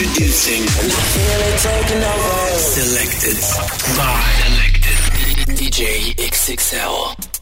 Introducing. Selected by Selected DJ XXL.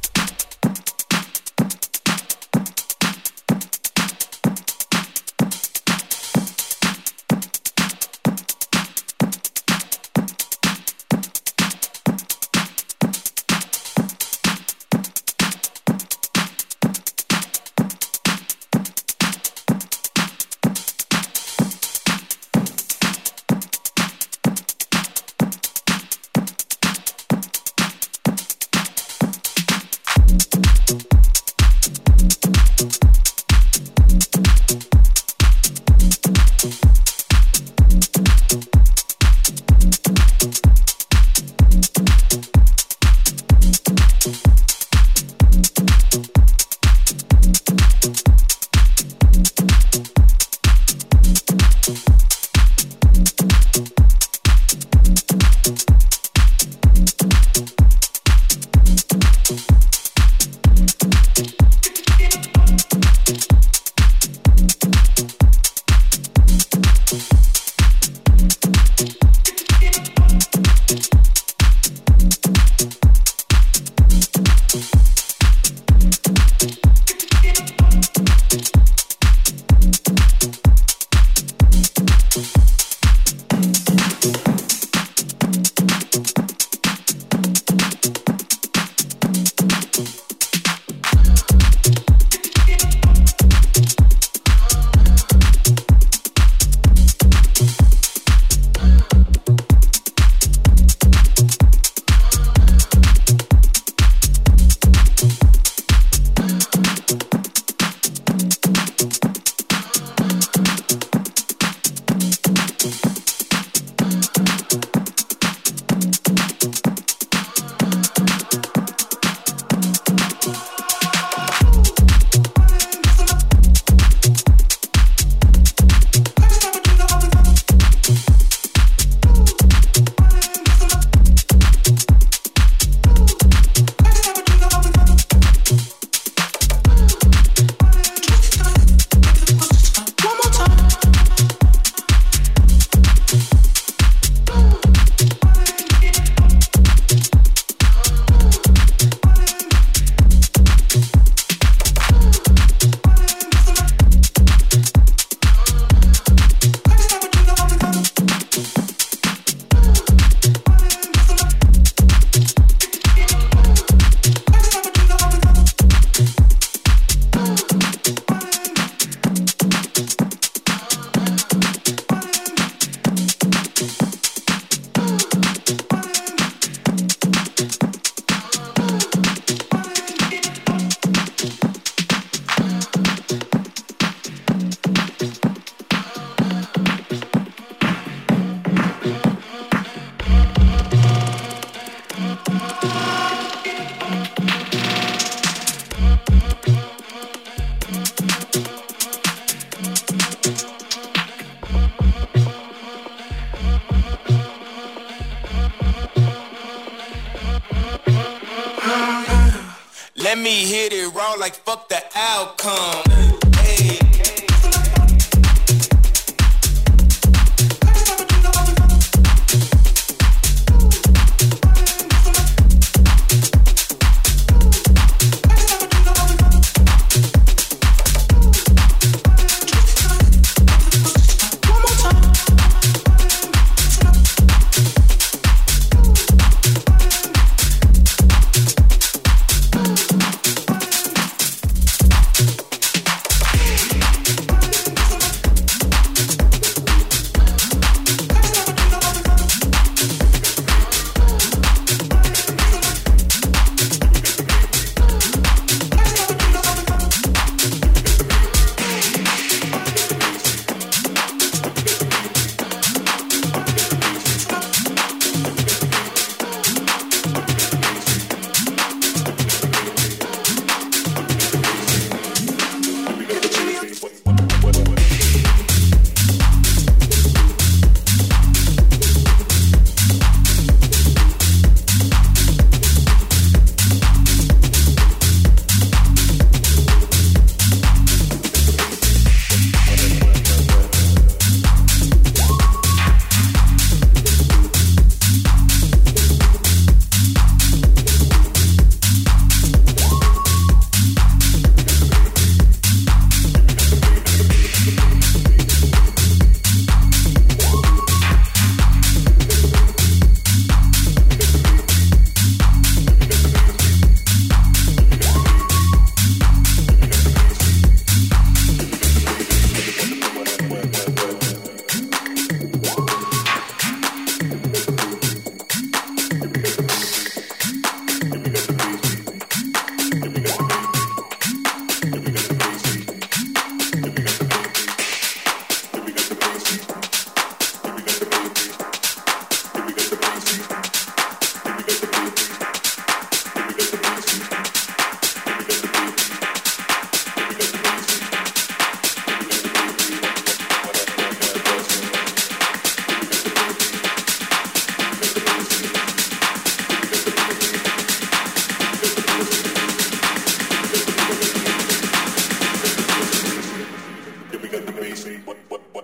me, what? but,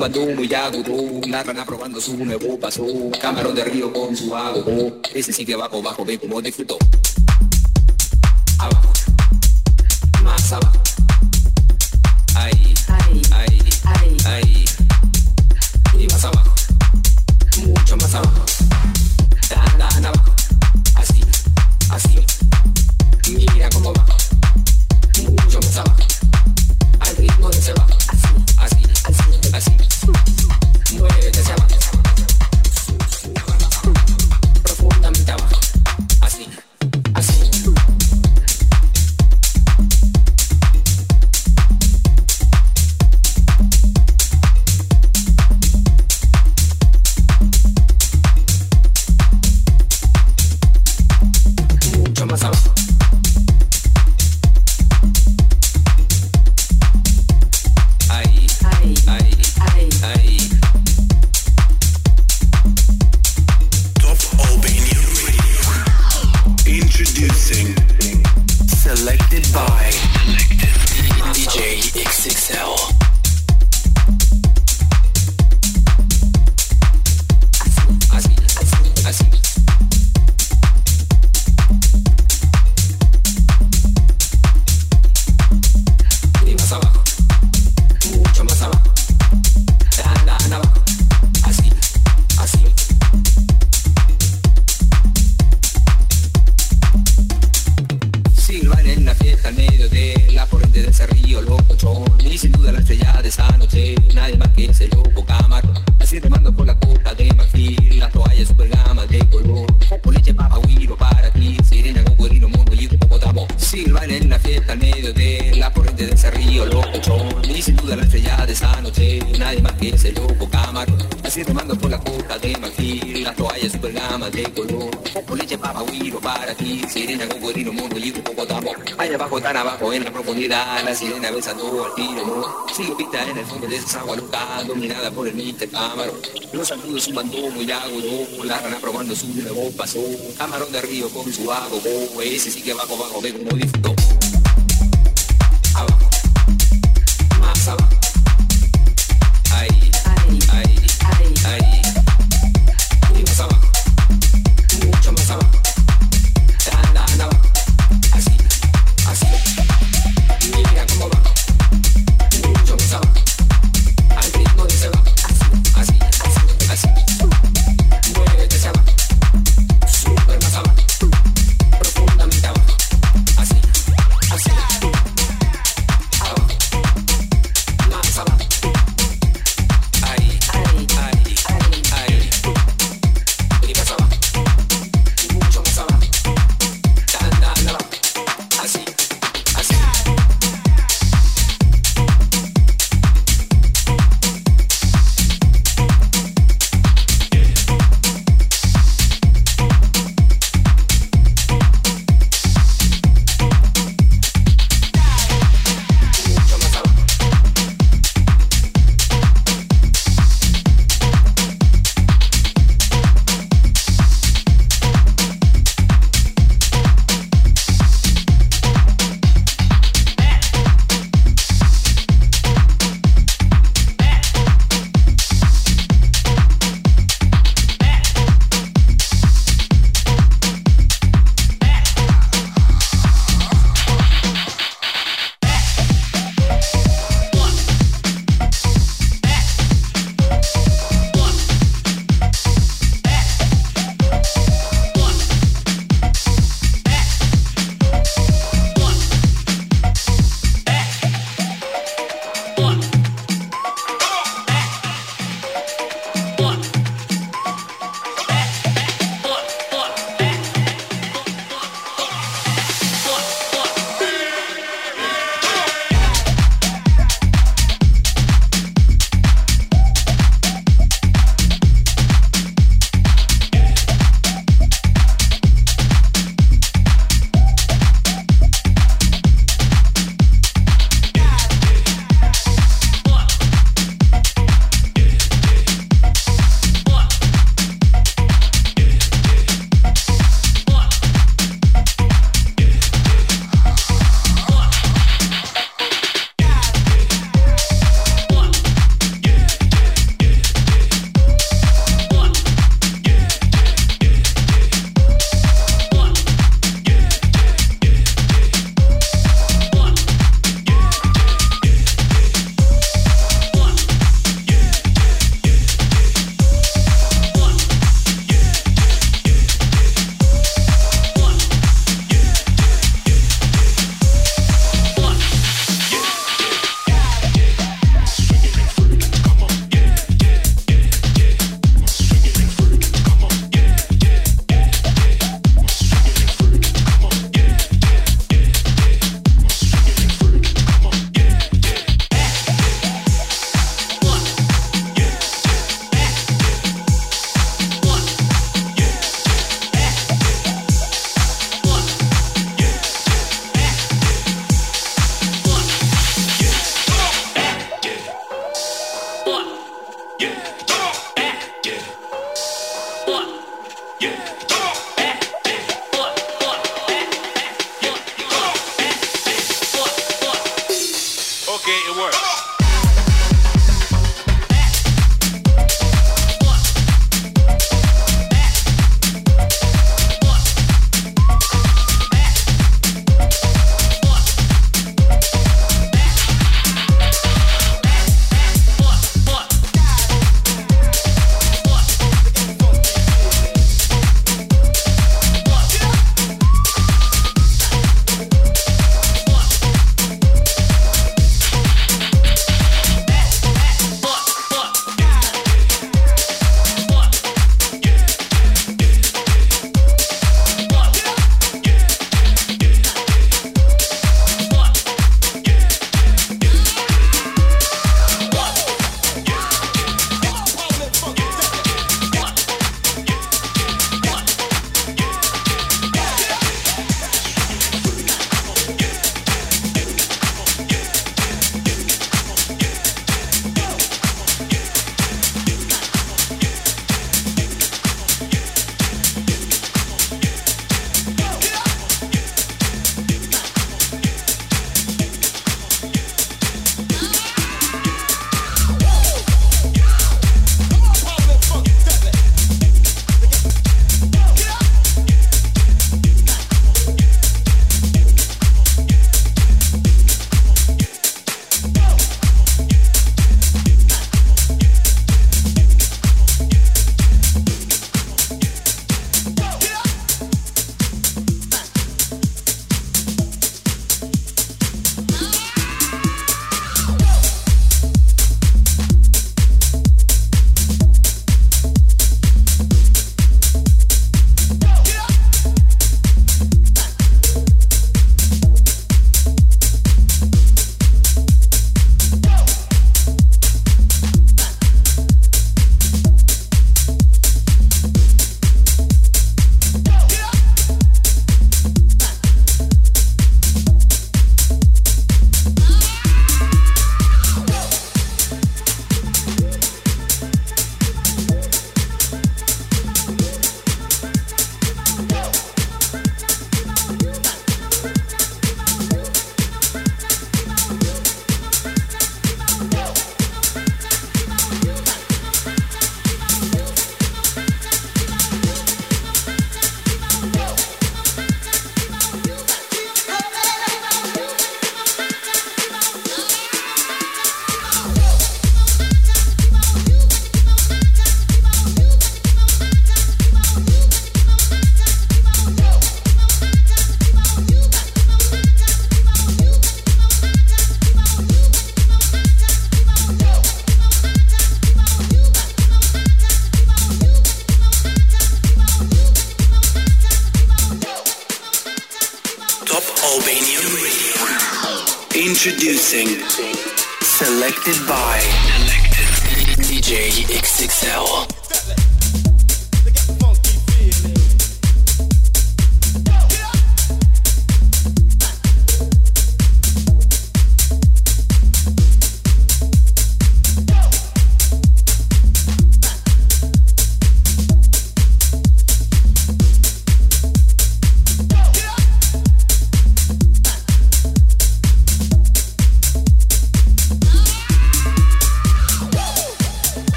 zumbando muy agudo, la rana probando su nuevo paso, camarón de río con su agua, ese sí que bajo, ve como disfrutó. La sirena besando al tiro, Sigo pista en el fondo de esa agua loca, dominada por el Mr. Cámaro. Los saludos un bandón muy lago, la rana probando su nuevo paso. Camarón de río con su agua, ese sí que bajo, bajo, ve como disfrutó.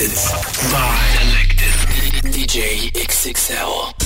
Selected by electric DJ XXL.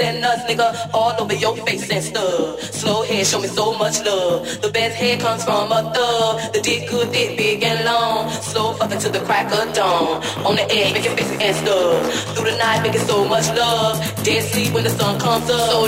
Busting nuts, nigga, all over your face and stuff. Slow head, show me so much love. The best head comes from a thug. The dick good, dick big and long. Slow fucking to the crack of dawn. On the edge, making faces and stuff. Through the night, making so much love. Dead sleep when the sun comes up. So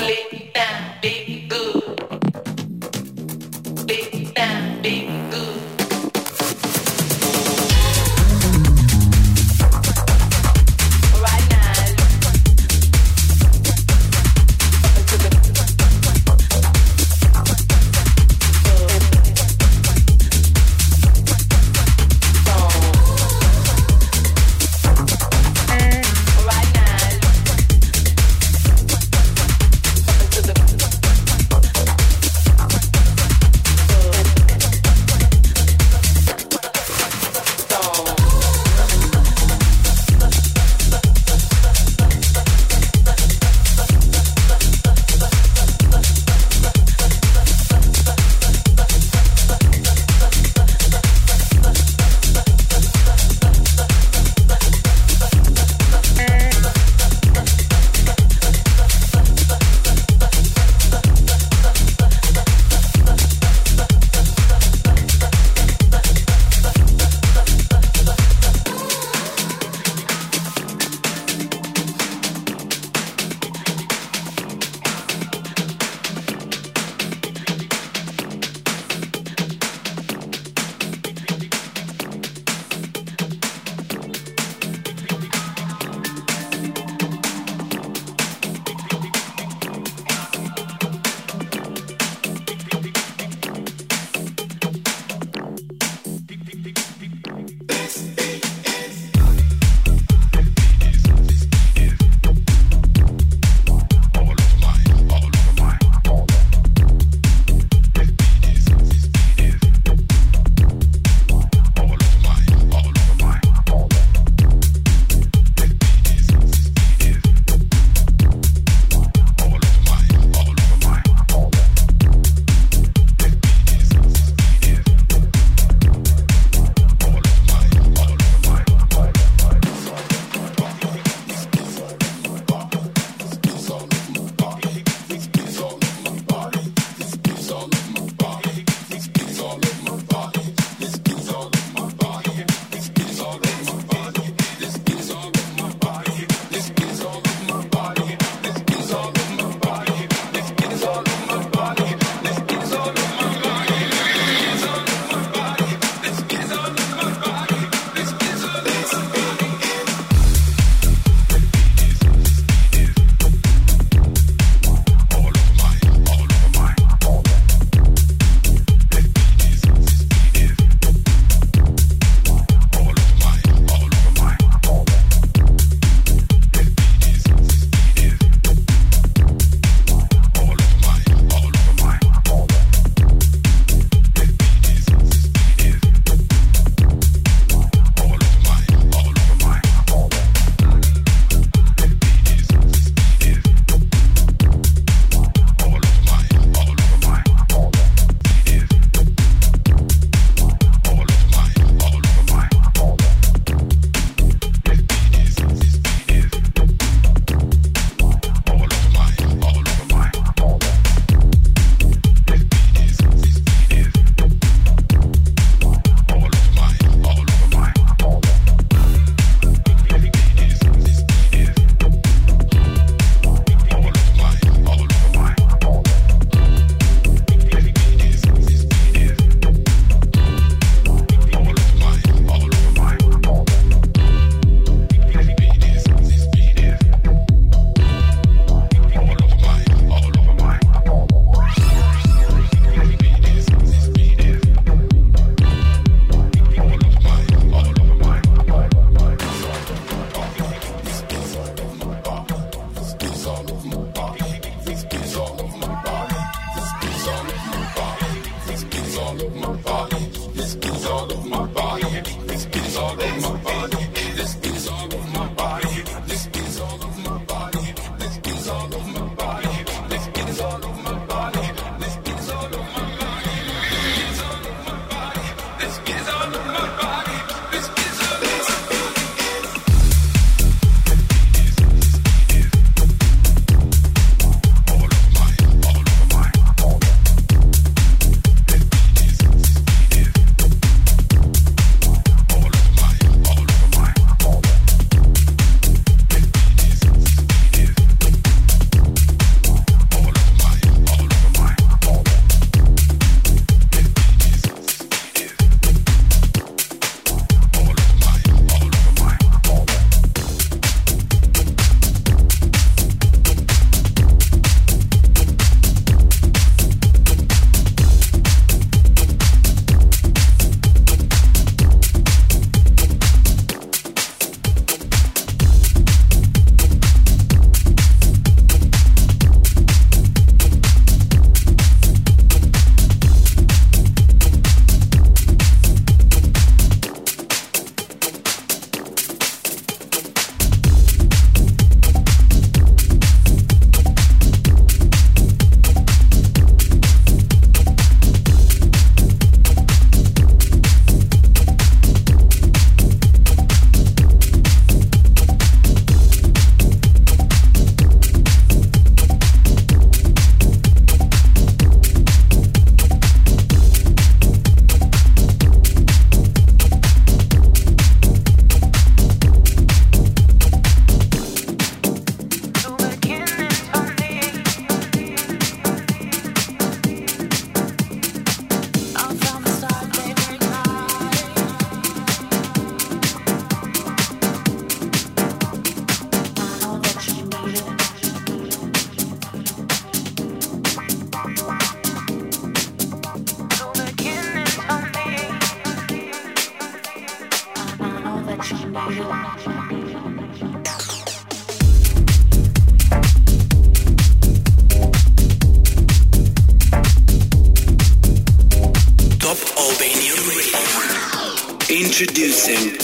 Introducing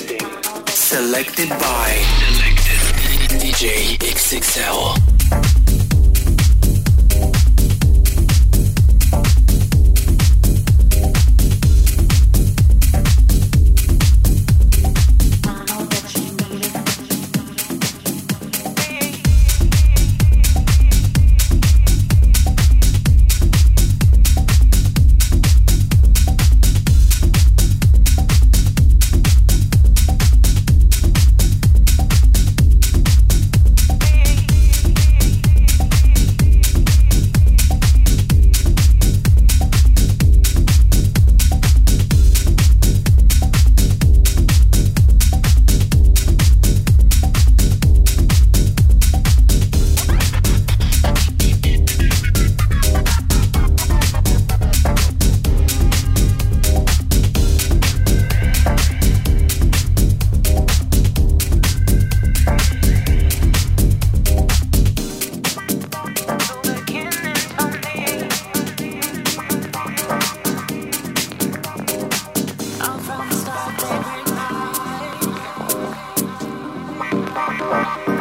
Selected by DJ XXL. Bye.